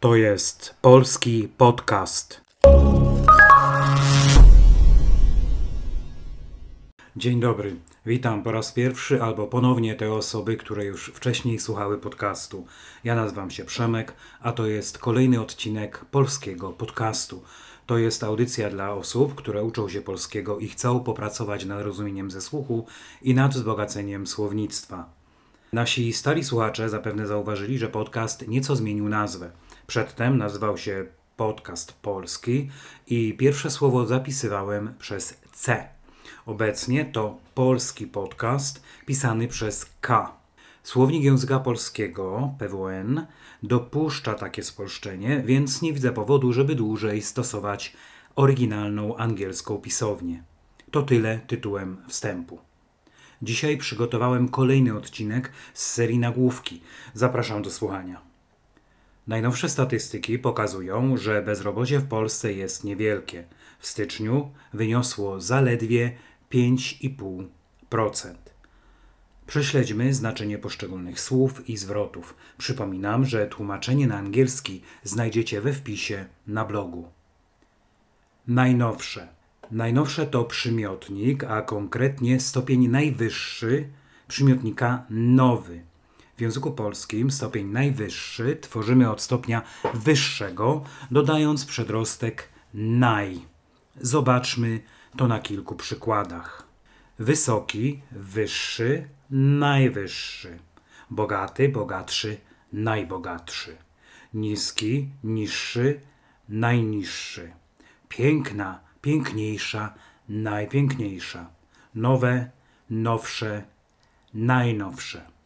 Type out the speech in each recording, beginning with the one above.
To jest polski podcast. Dzień dobry. Witam po raz pierwszy albo ponownie te osoby, które już wcześniej słuchały podcastu. Ja nazywam się Przemek, a to jest kolejny odcinek polskiego podcastu. To jest audycja dla osób, które uczą się polskiego i chcą popracować nad rozumieniem ze słuchu i nad wzbogaceniem słownictwa. Nasi stali słuchacze zapewne zauważyli, że podcast nieco zmienił nazwę. Przedtem nazywał się Podcast Polski i pierwsze słowo zapisywałem przez C. Obecnie to polski podcast pisany przez K. Słownik języka polskiego, PWN, dopuszcza takie spolszczenie, więc nie widzę powodu, żeby dłużej stosować oryginalną angielską pisownię. To tyle tytułem wstępu. Dzisiaj przygotowałem kolejny odcinek z serii nagłówki. Zapraszam do słuchania. Najnowsze statystyki pokazują, że bezrobocie w Polsce jest niewielkie. W styczniu wyniosło zaledwie 5,5%. Prześledźmy znaczenie poszczególnych słów i zwrotów. Przypominam, że tłumaczenie na angielski znajdziecie we wpisie na blogu. Najnowsze. Najnowsze to przymiotnik, a konkretnie stopień najwyższy przymiotnika nowy. W języku polskim stopień najwyższy tworzymy od stopnia wyższego, dodając przedrostek naj. Zobaczmy to na kilku przykładach. Wysoki, wyższy, najwyższy. Bogaty, bogatszy, najbogatszy. Niski, niższy, najniższy. Piękna, piękniejsza, najpiękniejsza. Nowe, nowsze, najnowsze.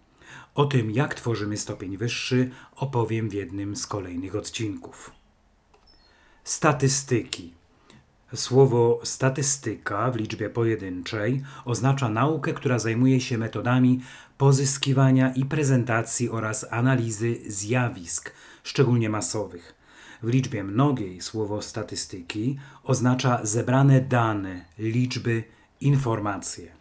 O tym, jak tworzymy stopień wyższy, opowiem w jednym z kolejnych odcinków. Statystyki. Słowo statystyka w liczbie pojedynczej oznacza naukę, która zajmuje się metodami pozyskiwania i prezentacji oraz analizy zjawisk, szczególnie masowych. W liczbie mnogiej słowo statystyki oznacza zebrane dane, liczby, informacje.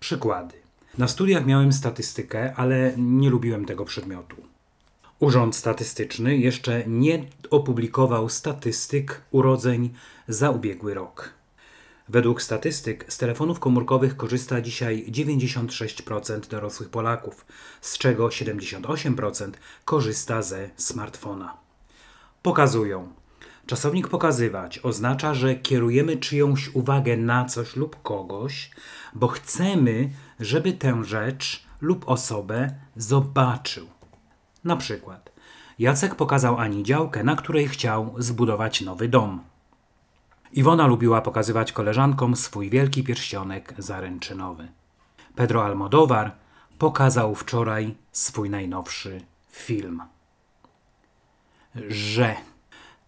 Przykłady. Na studiach miałem statystykę, ale nie lubiłem tego przedmiotu. Urząd Statystyczny jeszcze nie opublikował statystyk urodzeń za ubiegły rok. Według statystyk z telefonów komórkowych korzysta dzisiaj 96% dorosłych Polaków, z czego 78% korzysta ze smartfona. Pokazują. Czasownik pokazywać oznacza, że kierujemy czyjąś uwagę na coś lub kogoś, bo chcemy, żeby tę rzecz lub osobę zobaczył. Na przykład, Jacek pokazał Ani działkę, na której chciał zbudować nowy dom. Iwona lubiła pokazywać koleżankom swój wielki pierścionek zaręczynowy. Pedro Almodóvar pokazał wczoraj swój najnowszy film. Że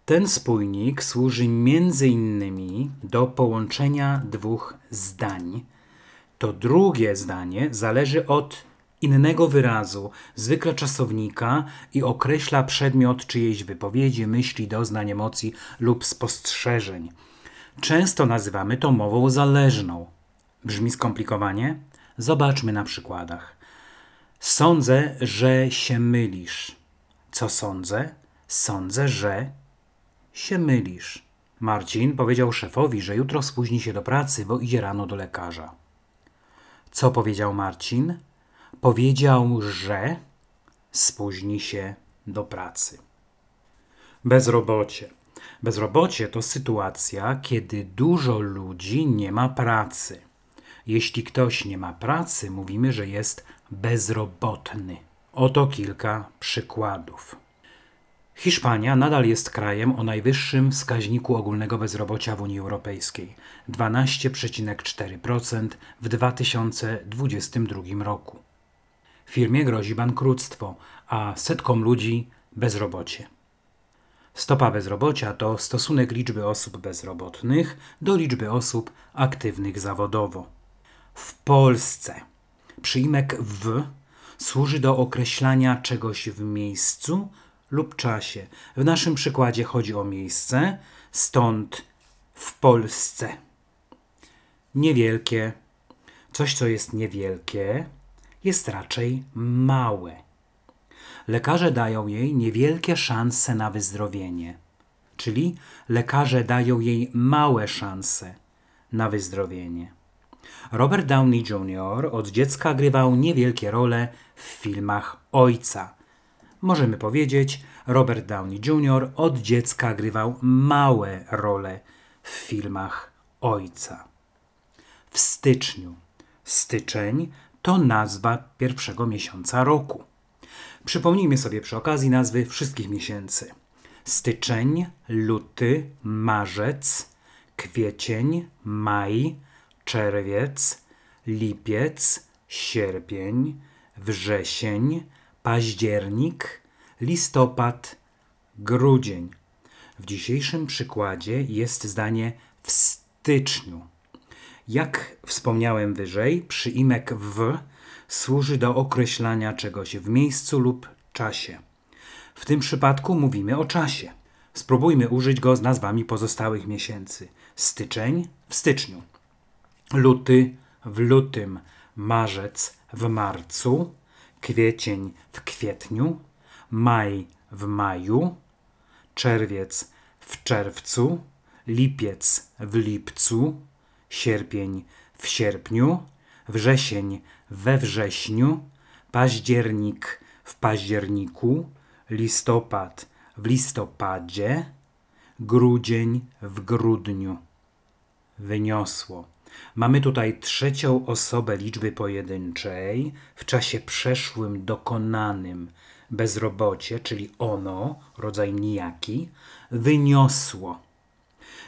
ten spójnik służy między innymi do połączenia dwóch zdań. To drugie zdanie zależy od innego wyrazu, zwykle czasownika, i określa przedmiot czyjejś wypowiedzi, myśli, doznań, emocji lub spostrzeżeń. Często nazywamy to mową zależną. Brzmi skomplikowanie? Zobaczmy na przykładach. Sądzę, że się mylisz. Co sądzę? Sądzę, że się mylisz. Marcin powiedział szefowi, że jutro spóźni się do pracy, bo idzie rano do lekarza. Co powiedział Marcin? Powiedział, że spóźni się do pracy. Bezrobocie. Bezrobocie to sytuacja, kiedy dużo ludzi nie ma pracy. Jeśli ktoś nie ma pracy, mówimy, że jest bezrobotny. Oto kilka przykładów. Hiszpania nadal jest krajem o najwyższym wskaźniku ogólnego bezrobocia w Unii Europejskiej 12,4% w 2022 roku. Firmie grozi bankructwo, a setkom ludzi bezrobocie. Stopa bezrobocia to stosunek liczby osób bezrobotnych do liczby osób aktywnych zawodowo. W Polsce przyjmek w służy do określania czegoś w miejscu lub czasie. W naszym przykładzie chodzi o miejsce, stąd w Polsce. Niewielkie. Coś, co jest niewielkie, jest raczej małe. lekarze dają jej niewielkie szanse na wyzdrowienie. Czyli lekarze dają jej małe szanse na wyzdrowienie. Robert Downey Jr. od dziecka grywał niewielkie role w filmach ojca. Możemy powiedzieć, Robert Downey Jr. od dziecka grywał małe role w filmach ojca. W styczniu. Styczeń to nazwa pierwszego miesiąca roku. Przypomnijmy sobie przy okazji nazwy wszystkich miesięcy: styczeń, luty, marzec, kwiecień, maj, czerwiec, lipiec, sierpień, wrzesień, październik, listopad, grudzień. W dzisiejszym przykładzie jest zdanie w styczniu. Jak wspomniałem wyżej, przyimek w służy do określania czegoś w miejscu lub czasie. W tym przypadku mówimy o czasie. Spróbujmy użyć go z nazwami pozostałych miesięcy. Styczeń w styczniu, luty w lutym, marzec w marcu, kwiecień w kwietniu, maj w maju, czerwiec w czerwcu, lipiec w lipcu, sierpień w sierpniu, wrzesień we wrześniu, październik w październiku, listopad w listopadzie, grudzień w grudniu. Wyniosło. Mamy tutaj trzecią osobę liczby pojedynczej w czasie przeszłym dokonanym bezrobocie, czyli ono, rodzaj nijaki, wyniosło.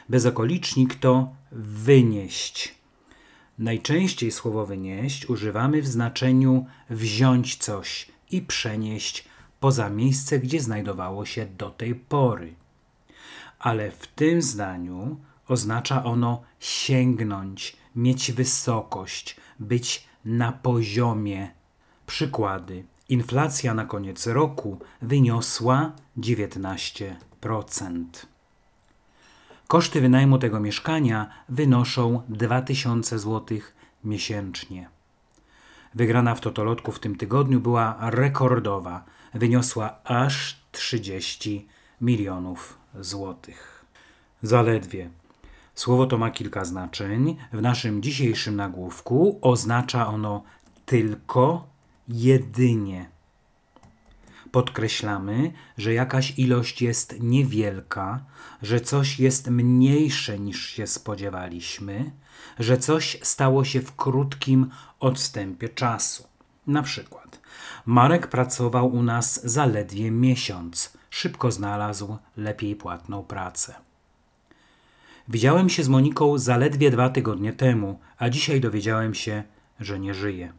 Bezokolicznik to wynieść. Najczęściej słowo wynieść używamy w znaczeniu wziąć coś i przenieść poza miejsce, gdzie znajdowało się do tej pory. Ale w tym zdaniu oznacza ono sięgnąć, mieć wysokość, być na poziomie. Przykłady. Inflacja na koniec roku wyniosła 19%. Koszty wynajmu tego mieszkania wynoszą 2000 zł miesięcznie. Wygrana w Totolotku w tym tygodniu była rekordowa. Wyniosła aż 30 milionów złotych. Zaledwie. Słowo to ma kilka znaczeń. W naszym dzisiejszym nagłówku oznacza ono tylko, jedynie. Podkreślamy, że jakaś ilość jest niewielka, że coś jest mniejsze niż się spodziewaliśmy, że coś stało się w krótkim odstępie czasu. Na przykład, Marek pracował u nas zaledwie miesiąc, szybko znalazł lepiej płatną pracę. Widziałem się z Moniką zaledwie dwa tygodnie temu, a dzisiaj dowiedziałem się, że nie żyje.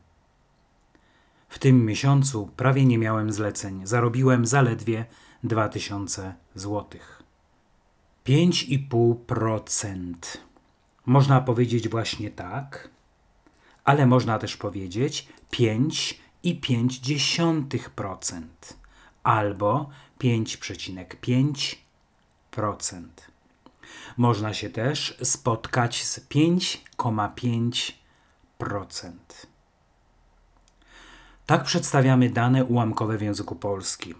W tym miesiącu prawie nie miałem zleceń. Zarobiłem zaledwie 2000 złotych. 5,5%. Można powiedzieć właśnie tak, ale można też powiedzieć 5,5% albo 5,5%. Można się też spotkać z 5,5%. Tak przedstawiamy dane ułamkowe w języku polskim.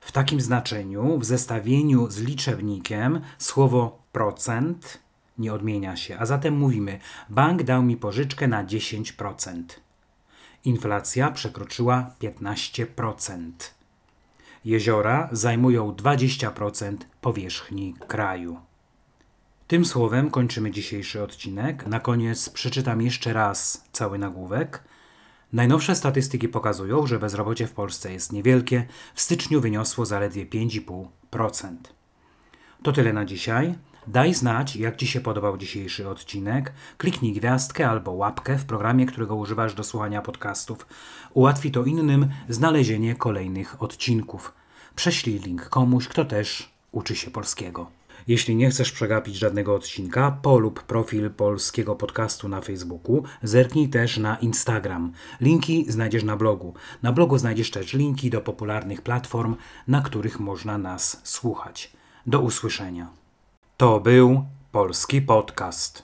W takim znaczeniu, w zestawieniu z liczebnikiem, słowo procent nie odmienia się, a zatem mówimy: bank dał mi pożyczkę na 10%. Inflacja przekroczyła 15%. Jeziora zajmują 20% powierzchni kraju. Tym słowem kończymy dzisiejszy odcinek. Na koniec przeczytam jeszcze raz cały nagłówek. Najnowsze statystyki pokazują, że bezrobocie w Polsce jest niewielkie. W styczniu wyniosło zaledwie 5,5%. To tyle na dzisiaj. Daj znać, jak Ci się podobał dzisiejszy odcinek. Kliknij gwiazdkę albo łapkę w programie, którego używasz do słuchania podcastów. Ułatwi to innym znalezienie kolejnych odcinków. Prześlij link komuś, kto też uczy się polskiego. Jeśli nie chcesz przegapić żadnego odcinka, polub profil polskiego podcastu na Facebooku, zerknij też na Instagram. Linki znajdziesz na blogu. Na blogu znajdziesz też linki do popularnych platform, na których można nas słuchać. Do usłyszenia. To był polski podcast.